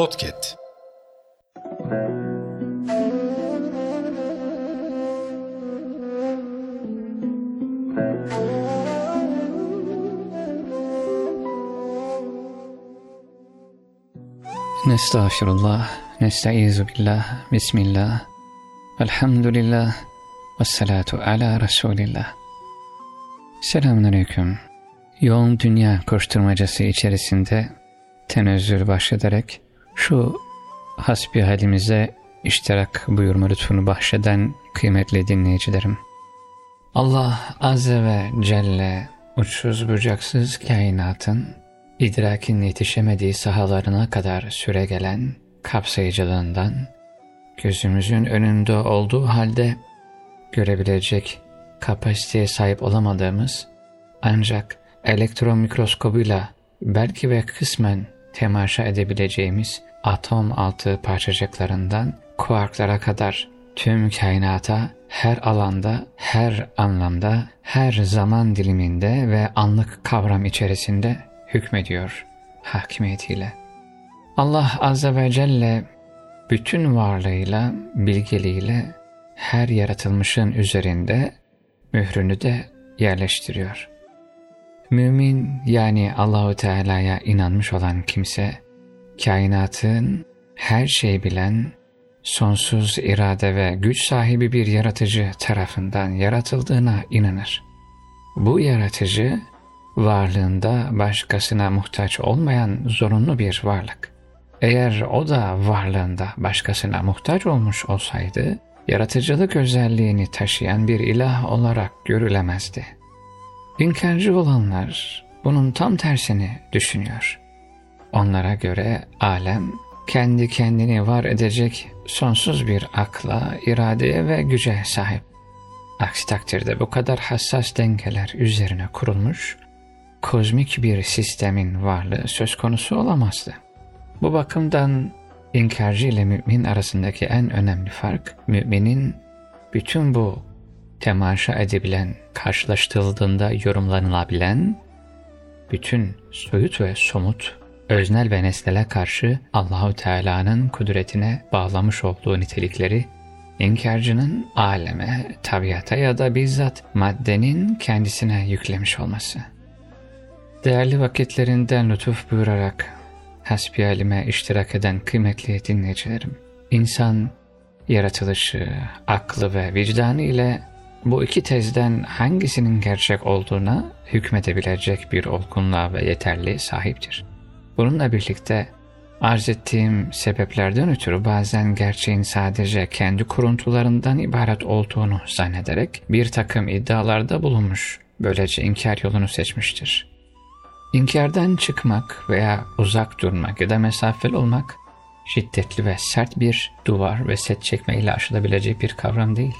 Podcast Nestağfirullah, nesta'izu billah, bismillah, elhamdülillah, ve salatu ala Resulillah. Selamun Aleyküm. Yoğun dünya koşturmacası içerisinde tenezzül bahşederek şu hasbi halimize iştirak buyurma lütfunu bahşeden kıymetli dinleyicilerim. Allah Azze ve Celle uçsuz bucaksız kainatın idrakin yetişemediği sahalarına kadar süre gelen kapsayıcılığından gözümüzün önünde olduğu halde görebilecek kapasiteye sahip olamadığımız ancak elektron mikroskobuyla belki ve kısmen temaşa edebileceğimiz atom altı parçacıklarından kuarklara kadar tüm kainata her alanda, her anlamda, her zaman diliminde ve anlık kavram içerisinde hükmediyor hakimiyetiyle. Allah Azze ve Celle bütün varlığıyla, bilgeliğiyle her yaratılmışın üzerinde mührünü de yerleştiriyor. Mümin yani Allahu Teala'ya inanmış olan kimse, kainatın her şeyi bilen, sonsuz irade ve güç sahibi bir yaratıcı tarafından yaratıldığına inanır. Bu yaratıcı, varlığında başkasına muhtaç olmayan zorunlu bir varlık. Eğer o da varlığında başkasına muhtaç olmuş olsaydı, yaratıcılık özelliğini taşıyan bir ilah olarak görülemezdi. İnkarcı olanlar bunun tam tersini düşünüyor. Onlara göre alem kendi kendini var edecek sonsuz bir akla, iradeye ve güce sahip. Aksi takdirde bu kadar hassas dengeler üzerine kurulmuş, kozmik bir sistemin varlığı söz konusu olamazdı. Bu bakımdan İnkarcı ile mümin arasındaki en önemli fark, müminin bütün bu temaşa edebilen, karşılaştırıldığında yorumlanılabilen, bütün soyut ve somut, öznel ve nesnele karşı Allahu Teala'nın kudretine bağlamış olduğu nitelikleri, inkarcının aleme, tabiata ya da bizzat maddenin kendisine yüklemiş olması. Değerli vakitlerinden lütuf buyurarak hasbihalime iştirak eden kıymetli dinleyicilerim. İnsan yaratılışı, aklı ve vicdanı ile bu iki tezden hangisinin gerçek olduğuna hükmedebilecek bir olgunluğa ve yeterli sahiptir. Bununla birlikte arz ettiğim sebeplerden ötürü bazen gerçeğin sadece kendi kuruntularından ibaret olduğunu zannederek bir takım iddialarda bulunmuş, böylece inkar yolunu seçmiştir. İnkardan çıkmak veya uzak durmak ya da mesafeli olmak şiddetli ve sert bir duvar ve set çekme ile aşılabilecek bir kavram değil.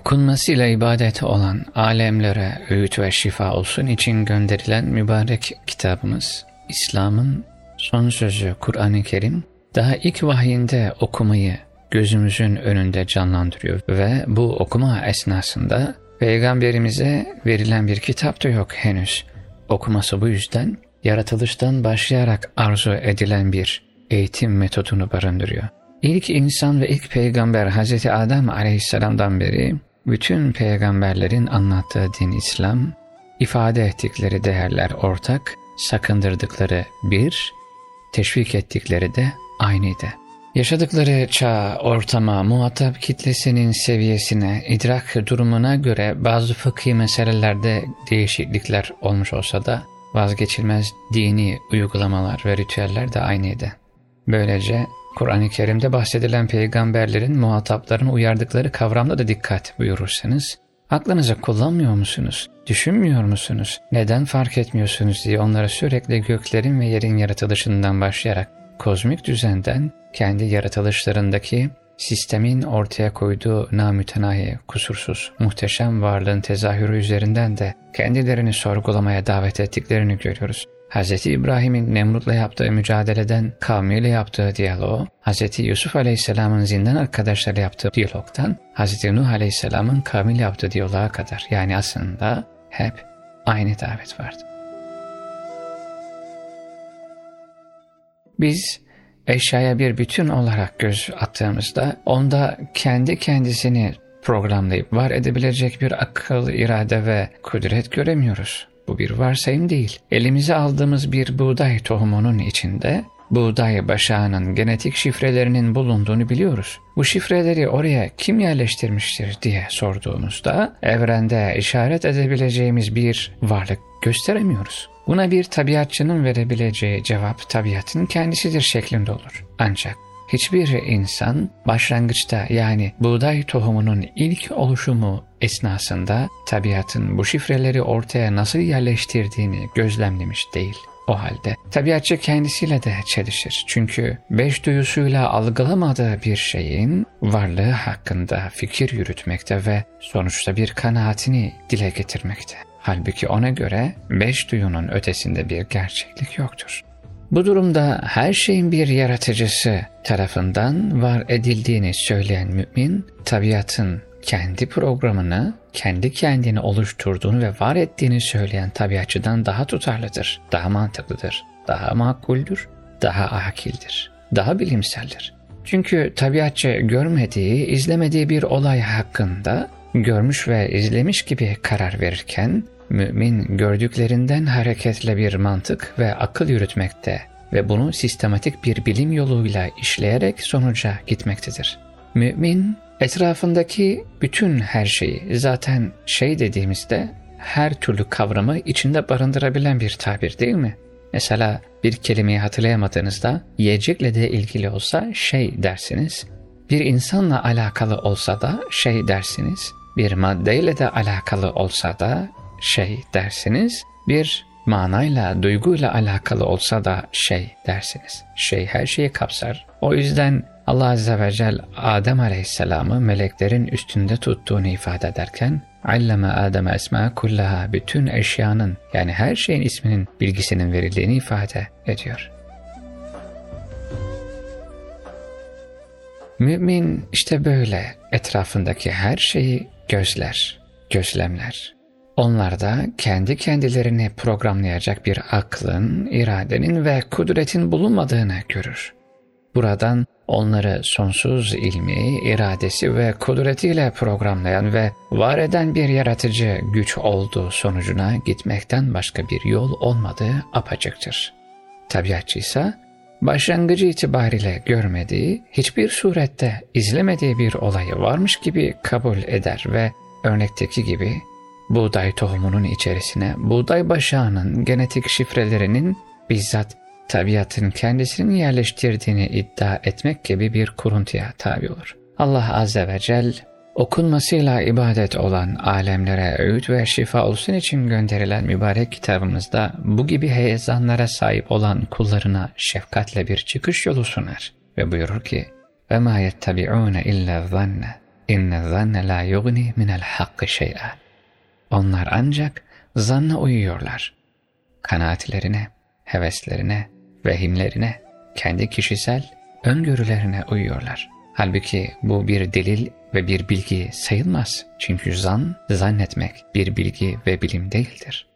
Okunmasıyla ibadet olan alemlere öğüt ve şifa olsun için gönderilen mübarek kitabımız, İslam'ın son sözü Kur'an-ı Kerim, daha ilk vahyinde okumayı gözümüzün önünde canlandırıyor ve bu okuma esnasında Peygamberimize verilen bir kitap da yok henüz. Okuması bu yüzden yaratılıştan başlayarak arzu edilen bir eğitim metodunu barındırıyor. İlk insan ve ilk peygamber Hz. Adem aleyhisselamdan beri bütün peygamberlerin anlattığı din İslam, ifade ettikleri değerler ortak, sakındırdıkları bir, teşvik ettikleri de aynıydı. Yaşadıkları çağ, ortama, muhatap kitlesinin seviyesine, idrak durumuna göre bazı fıkhi meselelerde değişiklikler olmuş olsa da vazgeçilmez dini uygulamalar ve ritüeller de aynıydı. Böylece Kur'an-ı Kerim'de bahsedilen peygamberlerin muhatapların uyardıkları kavramda da dikkat buyurursanız, aklınıza kullanmıyor musunuz? Düşünmüyor musunuz? Neden fark etmiyorsunuz diye onlara sürekli göklerin ve yerin yaratılışından başlayarak kozmik düzenden kendi yaratılışlarındaki sistemin ortaya koyduğu namütenahi, kusursuz, muhteşem varlığın tezahürü üzerinden de kendilerini sorgulamaya davet ettiklerini görüyoruz. Hz. İbrahim'in Nemrut'la yaptığı mücadeleden kavmiyle yaptığı diyaloğu, Hz. Yusuf Aleyhisselam'ın zindan arkadaşlarıyla yaptığı diyalogtan, Hz. Nuh Aleyhisselam'ın kavmiyle yaptığı diyaloğa kadar yani aslında hep aynı davet vardı. Biz eşyaya bir bütün olarak göz attığımızda onda kendi kendisini programlayıp var edebilecek bir akıl, irade ve kudret göremiyoruz. Bu bir varsayım değil. Elimize aldığımız bir buğday tohumunun içinde buğday başağının genetik şifrelerinin bulunduğunu biliyoruz. Bu şifreleri oraya kim yerleştirmiştir diye sorduğumuzda evrende işaret edebileceğimiz bir varlık gösteremiyoruz. Buna bir tabiatçının verebileceği cevap tabiatın kendisidir şeklinde olur. Ancak hiçbir insan başlangıçta yani buğday tohumunun ilk oluşumu esnasında tabiatın bu şifreleri ortaya nasıl yerleştirdiğini gözlemlemiş değil. O halde tabiatçı kendisiyle de çelişir. Çünkü beş duyusuyla algılamadığı bir şeyin varlığı hakkında fikir yürütmekte ve sonuçta bir kanaatini dile getirmekte. Halbuki ona göre beş duyunun ötesinde bir gerçeklik yoktur. Bu durumda her şeyin bir yaratıcısı tarafından var edildiğini söyleyen mümin, tabiatın kendi programını, kendi kendini oluşturduğunu ve var ettiğini söyleyen tabiatçıdan daha tutarlıdır, daha mantıklıdır, daha makuldür, daha akildir, daha bilimseldir. Çünkü tabiatçı görmediği, izlemediği bir olay hakkında görmüş ve izlemiş gibi karar verirken, mümin gördüklerinden hareketle bir mantık ve akıl yürütmekte ve bunu sistematik bir bilim yoluyla işleyerek sonuca gitmektedir. Mümin, etrafındaki bütün her şeyi zaten şey dediğimizde her türlü kavramı içinde barındırabilen bir tabir değil mi? Mesela bir kelimeyi hatırlayamadığınızda yiyecekle de ilgili olsa şey dersiniz, bir insanla alakalı olsa da şey dersiniz, bir maddeyle de alakalı olsa da şey dersiniz, bir manayla, duyguyla alakalı olsa da şey dersiniz. Şey her şeyi kapsar. O yüzden Allah Azze ve Celle Adem Aleyhisselam'ı meleklerin üstünde tuttuğunu ifade ederken Alleme Adem'e esma kullaha bütün eşyanın yani her şeyin isminin bilgisinin verildiğini ifade ediyor. Mümin işte böyle etrafındaki her şeyi gözler, gözlemler. Onlar da kendi kendilerini programlayacak bir aklın, iradenin ve kudretin bulunmadığını görür. Buradan onları sonsuz ilmi, iradesi ve kudretiyle programlayan ve var eden bir yaratıcı güç olduğu sonucuna gitmekten başka bir yol olmadığı apaçıktır. Tabiatçı ise başlangıcı itibariyle görmediği, hiçbir surette izlemediği bir olayı varmış gibi kabul eder ve örnekteki gibi buğday tohumunun içerisine buğday başağının genetik şifrelerinin bizzat tabiatın kendisinin yerleştirdiğini iddia etmek gibi bir kuruntuya tabi olur. Allah Azze ve Celle okunmasıyla ibadet olan alemlere öğüt ve şifa olsun için gönderilen mübarek kitabımızda bu gibi heyecanlara sahip olan kullarına şefkatle bir çıkış yolu sunar ve buyurur ki وَمَا يَتَّبِعُونَ اِلَّا الظَّنَّ اِنَّ الظَّنَّ لَا يُغْنِي مِنَ الْحَقِّ شَيْئًا onlar ancak zanna uyuyorlar. Kanaatlerine, heveslerine, vehimlerine, kendi kişisel öngörülerine uyuyorlar. Halbuki bu bir delil ve bir bilgi sayılmaz. Çünkü zan, zannetmek bir bilgi ve bilim değildir.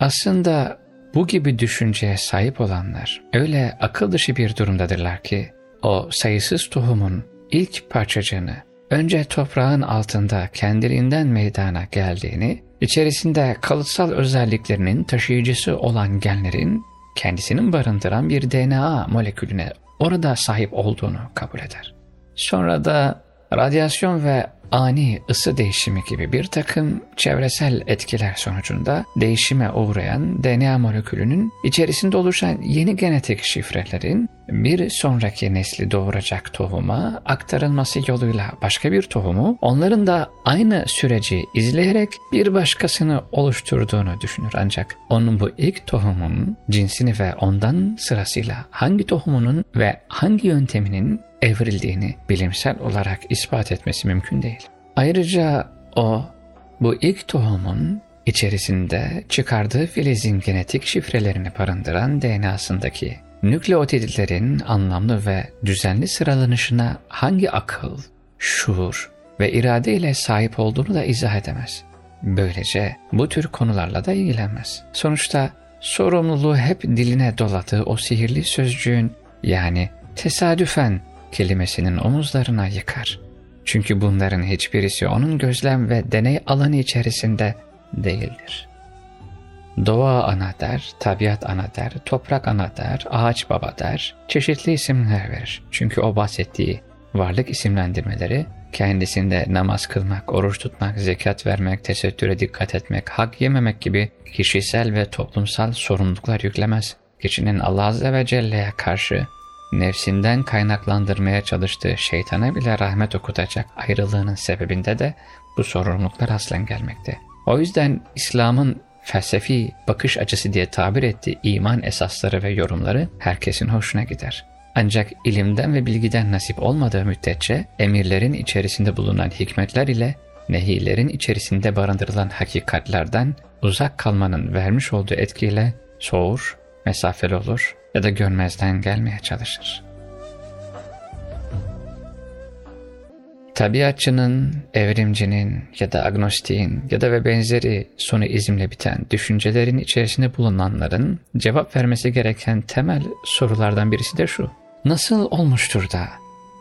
Aslında bu gibi düşünceye sahip olanlar öyle akıl dışı bir durumdadırlar ki o sayısız tohumun ilk parçacığını önce toprağın altında kendiliğinden meydana geldiğini, içerisinde kalıtsal özelliklerinin taşıyıcısı olan genlerin kendisinin barındıran bir DNA molekülüne orada sahip olduğunu kabul eder. Sonra da radyasyon ve ani ısı değişimi gibi bir takım çevresel etkiler sonucunda değişime uğrayan DNA molekülünün içerisinde oluşan yeni genetik şifrelerin bir sonraki nesli doğuracak tohuma aktarılması yoluyla başka bir tohumu onların da aynı süreci izleyerek bir başkasını oluşturduğunu düşünür. Ancak onun bu ilk tohumun cinsini ve ondan sırasıyla hangi tohumunun ve hangi yönteminin evrildiğini bilimsel olarak ispat etmesi mümkün değil. Ayrıca o bu ilk tohumun içerisinde çıkardığı filizin genetik şifrelerini barındıran DNA'sındaki nükleotidlerin anlamlı ve düzenli sıralanışına hangi akıl, şuur ve irade ile sahip olduğunu da izah edemez. Böylece bu tür konularla da ilgilenmez. Sonuçta sorumluluğu hep diline doladığı o sihirli sözcüğün yani tesadüfen kelimesinin omuzlarına yıkar. Çünkü bunların hiçbirisi onun gözlem ve deney alanı içerisinde değildir. Doğa ana der, tabiat ana der, toprak ana der, ağaç baba der, çeşitli isimler verir. Çünkü o bahsettiği varlık isimlendirmeleri kendisinde namaz kılmak, oruç tutmak, zekat vermek, tesettüre dikkat etmek, hak yememek gibi kişisel ve toplumsal sorumluluklar yüklemez. Kişinin Allah Azze ve Celle'ye karşı nefsinden kaynaklandırmaya çalıştığı şeytana bile rahmet okutacak ayrılığının sebebinde de bu sorumluluklar aslen gelmekte. O yüzden İslam'ın felsefi bakış açısı diye tabir ettiği iman esasları ve yorumları herkesin hoşuna gider. Ancak ilimden ve bilgiden nasip olmadığı müddetçe emirlerin içerisinde bulunan hikmetler ile nehilerin içerisinde barındırılan hakikatlerden uzak kalmanın vermiş olduğu etkiyle soğur, mesafeli olur ya da görmezden gelmeye çalışır. Tabiatçının, evrimcinin ya da agnostiğin ya da ve benzeri sonu izimle biten düşüncelerin içerisinde bulunanların cevap vermesi gereken temel sorulardan birisi de şu. Nasıl olmuştur da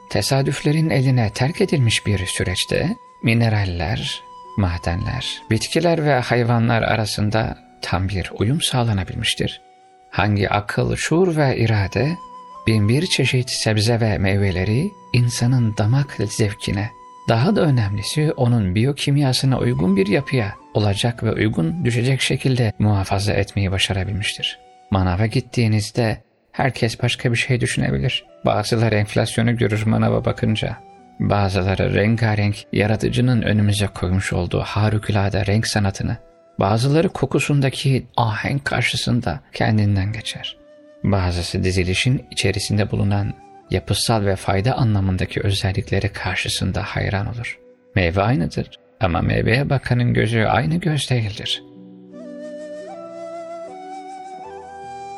tesadüflerin eline terk edilmiş bir süreçte mineraller, madenler, bitkiler ve hayvanlar arasında tam bir uyum sağlanabilmiştir? Hangi akıl, şuur ve irade binbir çeşit sebze ve meyveleri insanın damak zevkine, daha da önemlisi onun biyokimyasına uygun bir yapıya olacak ve uygun düşecek şekilde muhafaza etmeyi başarabilmiştir. Manava gittiğinizde herkes başka bir şey düşünebilir. Bazıları enflasyonu görür manava bakınca. Bazıları rengarenk yaratıcının önümüze koymuş olduğu harikulade renk sanatını. Bazıları kokusundaki ahenk karşısında kendinden geçer. Bazısı dizilişin içerisinde bulunan yapısal ve fayda anlamındaki özellikleri karşısında hayran olur. Meyve aynıdır ama meyveye bakanın gözü aynı göz değildir.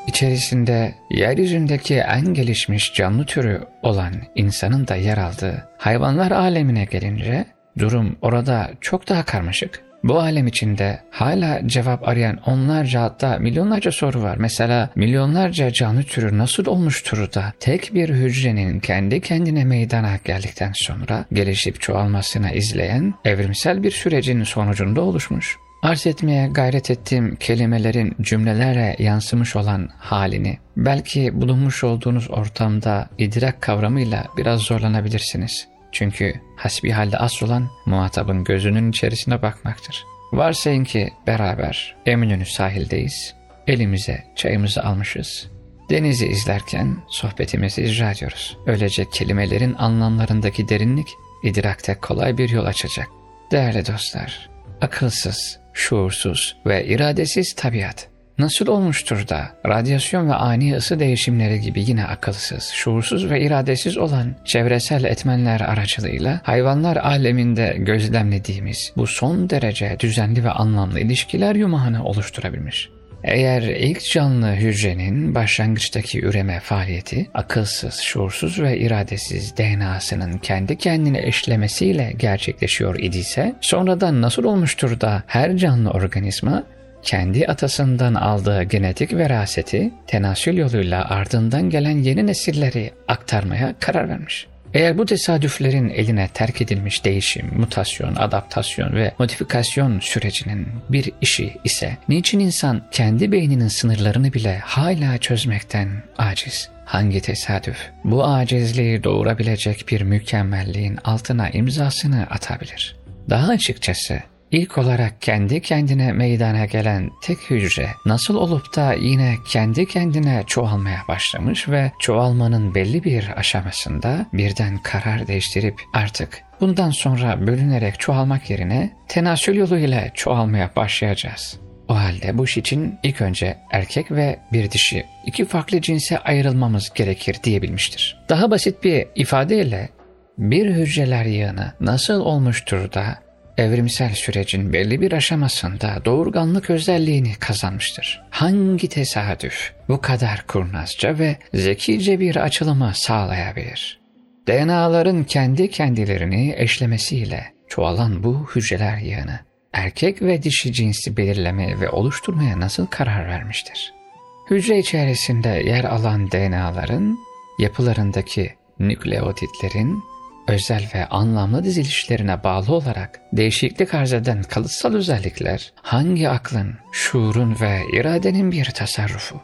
İçerisinde yeryüzündeki en gelişmiş canlı türü olan insanın da yer aldığı hayvanlar alemine gelince durum orada çok daha karmaşık. Bu alem içinde hala cevap arayan onlarca hatta milyonlarca soru var. Mesela milyonlarca canlı türü nasıl olmuştur da tek bir hücrenin kendi kendine meydana geldikten sonra gelişip çoğalmasına izleyen evrimsel bir sürecin sonucunda oluşmuş. Arz etmeye gayret ettiğim kelimelerin cümlelere yansımış olan halini, belki bulunmuş olduğunuz ortamda idrak kavramıyla biraz zorlanabilirsiniz. Çünkü hasbihalde asıl olan muhatabın gözünün içerisine bakmaktır. Varsayın ki beraber Eminönü sahildeyiz, elimize çayımızı almışız. Denizi izlerken sohbetimizi icra ediyoruz. Öylece kelimelerin anlamlarındaki derinlik idrakte kolay bir yol açacak. Değerli dostlar, akılsız, şuursuz ve iradesiz tabiat nasıl olmuştur da radyasyon ve ani ısı değişimleri gibi yine akılsız, şuursuz ve iradesiz olan çevresel etmenler aracılığıyla hayvanlar aleminde gözlemlediğimiz bu son derece düzenli ve anlamlı ilişkiler yumağını oluşturabilmiş. Eğer ilk canlı hücrenin başlangıçtaki üreme faaliyeti akılsız, şuursuz ve iradesiz DNA'sının kendi kendine eşlemesiyle gerçekleşiyor idiyse, sonradan nasıl olmuştur da her canlı organizma kendi atasından aldığı genetik veraseti tenasül yoluyla ardından gelen yeni nesilleri aktarmaya karar vermiş. Eğer bu tesadüflerin eline terk edilmiş değişim, mutasyon, adaptasyon ve modifikasyon sürecinin bir işi ise niçin insan kendi beyninin sınırlarını bile hala çözmekten aciz? Hangi tesadüf bu acizliği doğurabilecek bir mükemmelliğin altına imzasını atabilir? Daha açıkçası İlk olarak kendi kendine meydana gelen tek hücre nasıl olup da yine kendi kendine çoğalmaya başlamış ve çoğalmanın belli bir aşamasında birden karar değiştirip artık bundan sonra bölünerek çoğalmak yerine tenasül yoluyla çoğalmaya başlayacağız. O halde bu iş için ilk önce erkek ve bir dişi iki farklı cinse ayrılmamız gerekir diyebilmiştir. Daha basit bir ifadeyle bir hücreler yığını nasıl olmuştur da evrimsel sürecin belli bir aşamasında doğurganlık özelliğini kazanmıştır. Hangi tesadüf bu kadar kurnazca ve zekice bir açılımı sağlayabilir? DNA'ların kendi kendilerini eşlemesiyle çoğalan bu hücreler yığını, erkek ve dişi cinsi belirleme ve oluşturmaya nasıl karar vermiştir? Hücre içerisinde yer alan DNA'ların yapılarındaki nükleotitlerin özel ve anlamlı dizilişlerine bağlı olarak değişiklik arz eden kalıtsal özellikler hangi aklın, şuurun ve iradenin bir tasarrufu?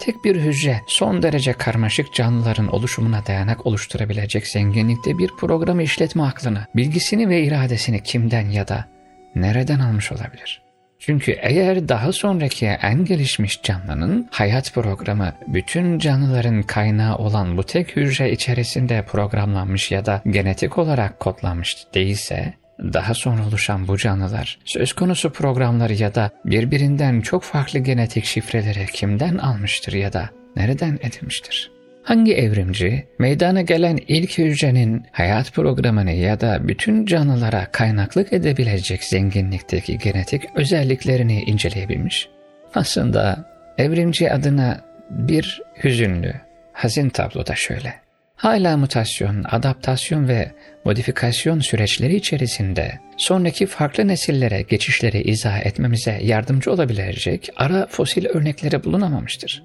Tek bir hücre son derece karmaşık canlıların oluşumuna dayanak oluşturabilecek zenginlikte bir programı işletme aklını, bilgisini ve iradesini kimden ya da nereden almış olabilir? Çünkü eğer daha sonraki en gelişmiş canlının hayat programı bütün canlıların kaynağı olan bu tek hücre içerisinde programlanmış ya da genetik olarak kodlanmış değilse, daha sonra oluşan bu canlılar söz konusu programları ya da birbirinden çok farklı genetik şifreleri kimden almıştır ya da nereden edinmiştir? Hangi evrimci meydana gelen ilk hücrenin hayat programını ya da bütün canlılara kaynaklık edebilecek zenginlikteki genetik özelliklerini inceleyebilmiş? Aslında evrimci adına bir hüzünlü, hazin tabloda şöyle. Hala mutasyon, adaptasyon ve modifikasyon süreçleri içerisinde sonraki farklı nesillere geçişleri izah etmemize yardımcı olabilecek ara fosil örnekleri bulunamamıştır.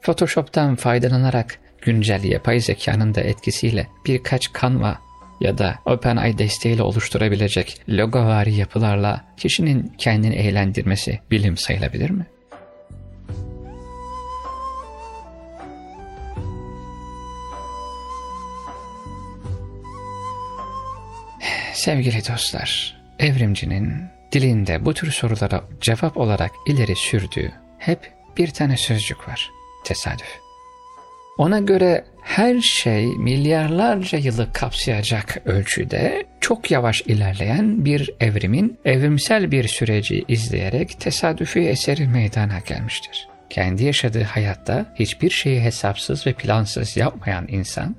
Photoshop'tan faydalanarak güncel yapay zekanın da etkisiyle birkaç Canva ya da OpenAI desteğiyle oluşturabilecek logovari yapılarla kişinin kendini eğlendirmesi bilim sayılabilir mi? Sevgili dostlar, evrimcinin dilinde bu tür sorulara cevap olarak ileri sürdüğü hep bir tane sözcük var. Tesadüf. Ona göre her şey milyarlarca yılı kapsayacak ölçüde çok yavaş ilerleyen bir evrimin evrimsel bir süreci izleyerek tesadüfi eseri meydana gelmiştir. Kendi yaşadığı hayatta hiçbir şeyi hesapsız ve plansız yapmayan insan,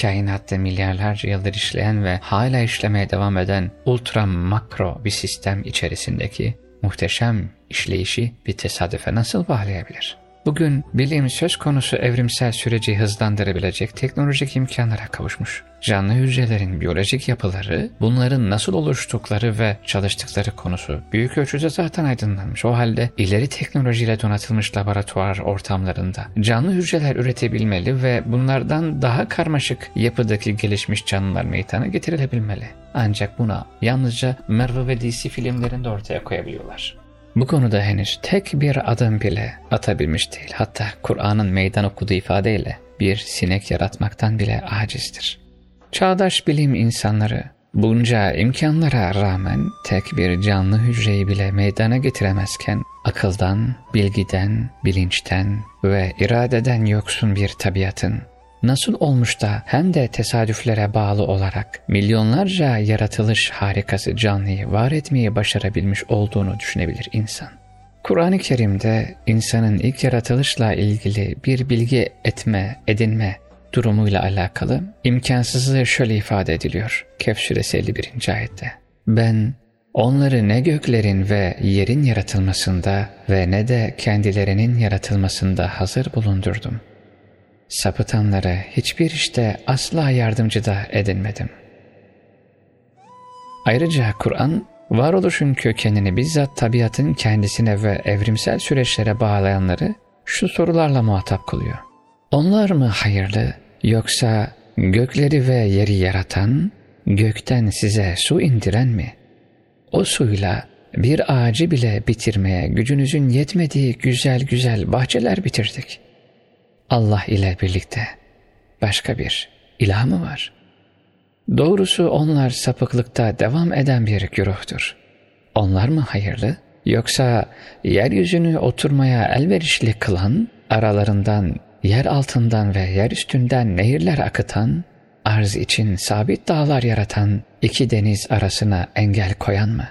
kainatta milyarlarca yıldır işleyen ve hala işlemeye devam eden ultra makro bir sistem içerisindeki muhteşem işleyişi bir tesadüfe nasıl bağlayabilir? Bugün bilim söz konusu evrimsel süreci hızlandırabilecek teknolojik imkanlara kavuşmuş. Canlı hücrelerin biyolojik yapıları, bunların nasıl oluştukları ve çalıştıkları konusu büyük ölçüde zaten aydınlanmış. O halde ileri teknolojiyle donatılmış laboratuvar ortamlarında canlı hücreler üretebilmeli ve bunlardan daha karmaşık yapıdaki gelişmiş canlılar meydana getirilebilmeli. Ancak buna yalnızca Marvel ve DC filmlerinde ortaya koyabiliyorlar. Bu konuda henüz tek bir adım bile atabilmiş değil. Hatta Kur'an'ın meydan okuduğu ifadeyle bir sinek yaratmaktan bile acizdir. Çağdaş bilim insanları bunca imkanlara rağmen tek bir canlı hücreyi bile meydana getiremezken akıldan, bilgiden, bilinçten ve iradeden yoksun bir tabiatın nasıl olmuş da hem de tesadüflere bağlı olarak milyonlarca yaratılış harikası canlıyı var etmeyi başarabilmiş olduğunu düşünebilir insan. Kur'an-ı Kerim'de insanın ilk yaratılışla ilgili bir bilgi etme, edinme durumuyla alakalı imkansızlığı şöyle ifade ediliyor. Kehf suresi 51. ayette. Ben onları ne göklerin ve yerin yaratılmasında ve ne de kendilerinin yaratılmasında hazır bulundurdum.'' Sapıtanlara hiçbir işte asla yardımcı da edinmedim. Ayrıca Kur'an, varoluşun kökenini bizzat tabiatın kendisine ve evrimsel süreçlere bağlayanları şu sorularla muhatap kılıyor. Onlar mı hayırlı yoksa gökleri ve yeri yaratan, gökten size su indiren mi? O suyla bir ağacı bile bitirmeye gücünüzün yetmediği güzel güzel bahçeler bitirdik. Allah ile birlikte başka bir ilah mı var? Doğrusu onlar sapıklıkta devam eden bir güruhtur. Onlar mı hayırlı? Yoksa yeryüzünü oturmaya elverişli kılan, aralarından, yer altından ve yer üstünden nehirler akıtan, arz için sabit dağlar yaratan, iki deniz arasına engel koyan mı?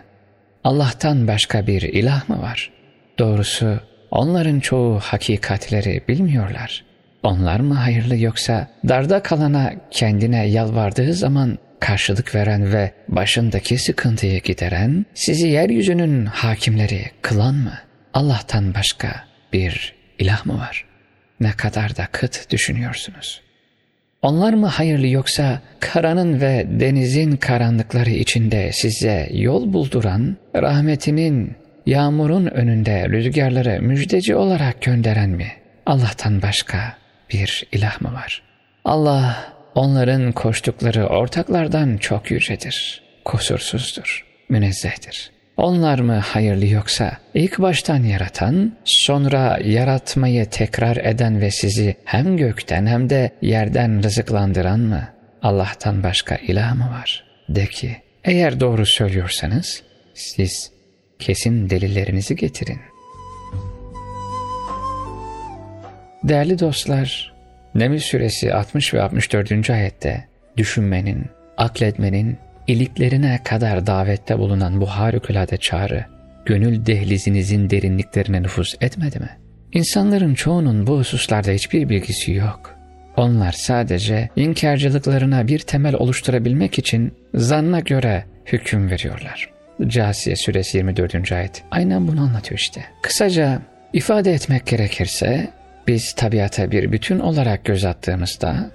Allah'tan başka bir ilah mı var? Doğrusu onların çoğu hakikatleri bilmiyorlar.'' Onlar mı hayırlı yoksa darda kalana kendine yalvardığı zaman karşılık veren ve başındaki sıkıntıyı gideren, sizi yeryüzünün hakimleri kılan mı? Allah'tan başka bir ilah mı var? Ne kadar da kıt düşünüyorsunuz. Onlar mı hayırlı yoksa karanın ve denizin karanlıkları içinde size yol bulduran, rahmetinin, yağmurun önünde rüzgarları müjdeci olarak gönderen mi? Allah'tan başka bir ilah mı var? Allah onların koştukları ortaklardan çok yücedir, kusursuzdur, münezzehtir. Onlar mı hayırlı yoksa ilk baştan yaratan, sonra yaratmayı tekrar eden ve sizi hem gökten hem de yerden rızıklandıran mı? Allah'tan başka ilah mı var? De ki, eğer doğru söylüyorsanız siz kesin delillerinizi getirin. Değerli dostlar, Neml suresi 60 ve 64. ayette düşünmenin, akletmenin, iliklerine kadar davette bulunan bu harikulade çağrı, gönül dehlizinizin derinliklerine nüfus etmedi mi? İnsanların çoğunun bu hususlarda hiçbir bilgisi yok. Onlar sadece inkarcılıklarına bir temel oluşturabilmek için zanna göre hüküm veriyorlar. Casiye suresi 24. ayet aynen bunu anlatıyor işte. Kısaca ifade etmek gerekirse biz tabiata bir bütün olarak göz attığımızda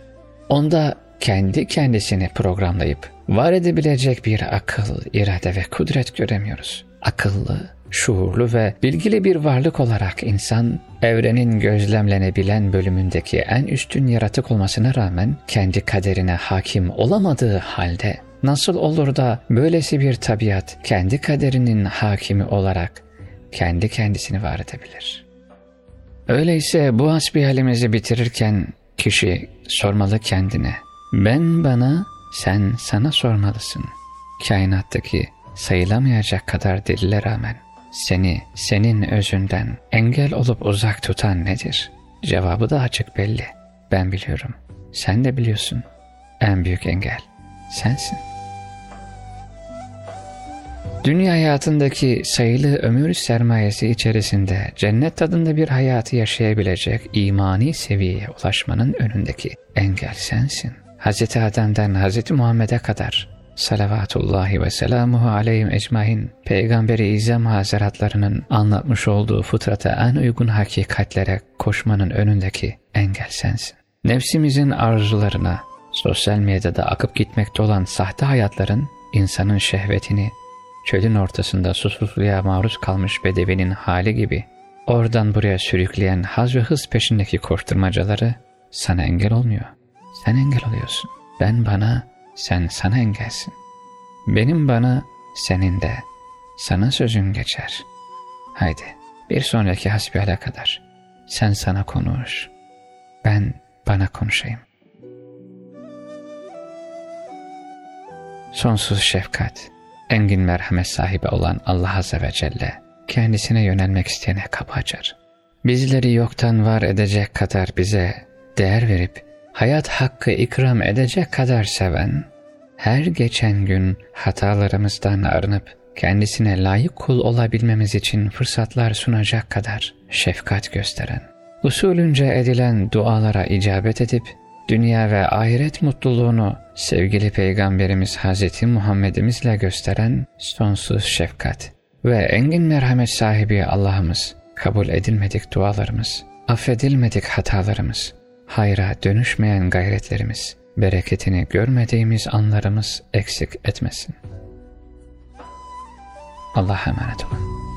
onda kendi kendisini programlayıp var edebilecek bir akıl, irade ve kudret göremiyoruz. Akıllı, şuurlu ve bilgili bir varlık olarak insan, evrenin gözlemlenebilen bölümündeki en üstün yaratık olmasına rağmen kendi kaderine hakim olamadığı halde nasıl olur da böylesi bir tabiat kendi kaderinin hakimi olarak kendi kendisini var edebilir? Öyleyse bu hasbihalimizi bitirirken kişi sormalı kendine, ben bana, sen sana sormalısın. Kainattaki sayılamayacak kadar delile rağmen seni senin özünden engel olup uzak tutan nedir? Cevabı da açık belli. Ben biliyorum. Sen de biliyorsun. En büyük engel sensin. Dünya hayatındaki sayılı ömür sermayesi içerisinde cennet tadında bir hayatı yaşayabilecek imani seviyeye ulaşmanın önündeki engel sensin. Hz. Adem'den Hz. Muhammed'e kadar salavatullahi ve selamuhu aleyhim ecmain Peygamberi İzam Hazretlerinin anlatmış olduğu fıtrata en uygun hakikatlere koşmanın önündeki engel sensin. Nefsimizin arzularına, sosyal medyada akıp gitmekte olan sahte hayatların insanın şehvetini, çölün ortasında susuzluğa maruz kalmış bedevinin hali gibi oradan buraya sürükleyen haz ve hız peşindeki koşturmacaları sana engel olmuyor. Sen engel oluyorsun. Ben bana, sen sana engelsin. Benim bana, senin de, sana sözün geçer. Haydi, bir sonraki hasbihale kadar. Sen sana konuş, ben bana konuşayım. Sonsuz şefkat, engin merhamet sahibi olan Allah Azze ve Celle, kendisine yönelmek isteyene kapı açar. Bizleri yoktan var edecek kadar bize değer verip, hayat hakkı ikram edecek kadar seven, her geçen gün hatalarımızdan arınıp kendisine layık kul olabilmemiz için fırsatlar sunacak kadar şefkat gösteren, usulünce edilen dualara icabet edip dünya ve ahiret mutluluğunu sevgili Peygamberimiz Hz. Muhammed'imizle gösteren sonsuz şefkat ve engin merhamet sahibi Allah'ımız, kabul edilmedik dualarımız, affedilmedik hatalarımız, hayra dönüşmeyen gayretlerimiz, bereketini görmediğimiz anlarımız eksik etmesin. Allah'a emanet olun.